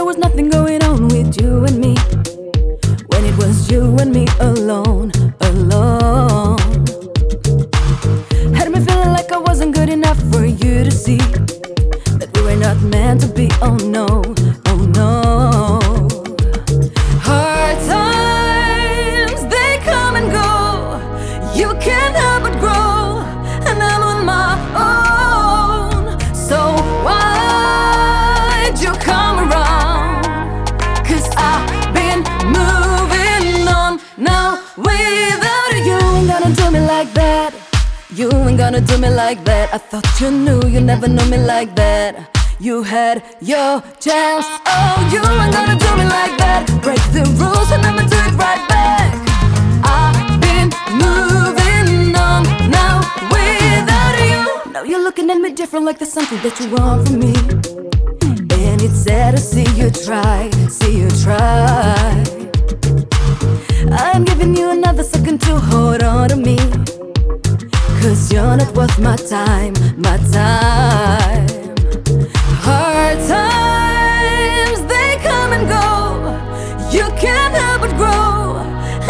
going on with you and me when it was you and me alone, alone. Had me feeling like I wasn't good enough for you to see that we were not meant to be. Oh no, oh no. Hard times they come and go. You can't You ain't gonna do me like that. I thought you knew, you never knew me like that. You had your chance. Oh, you ain't gonna do me like that. Break the rules and I'ma do it right back. I've been moving on now without you. Now you're looking at me different, like there's something that you want from me. And it's sad to see you try, see you try. I'm giving you another second to hold on to me. You're not worth my time, my time. Hard times, they come and go. You can't help but grow.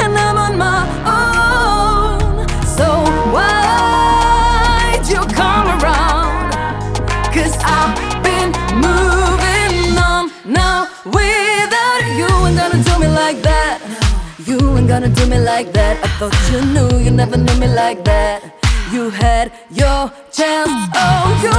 And I'm on my own. So why'd you come around? Cause I've been moving on now without you. Ain't gonna do me like that. You ain't gonna do me like that. I thought you knew, you never knew me like that. You had your chance. Oh, you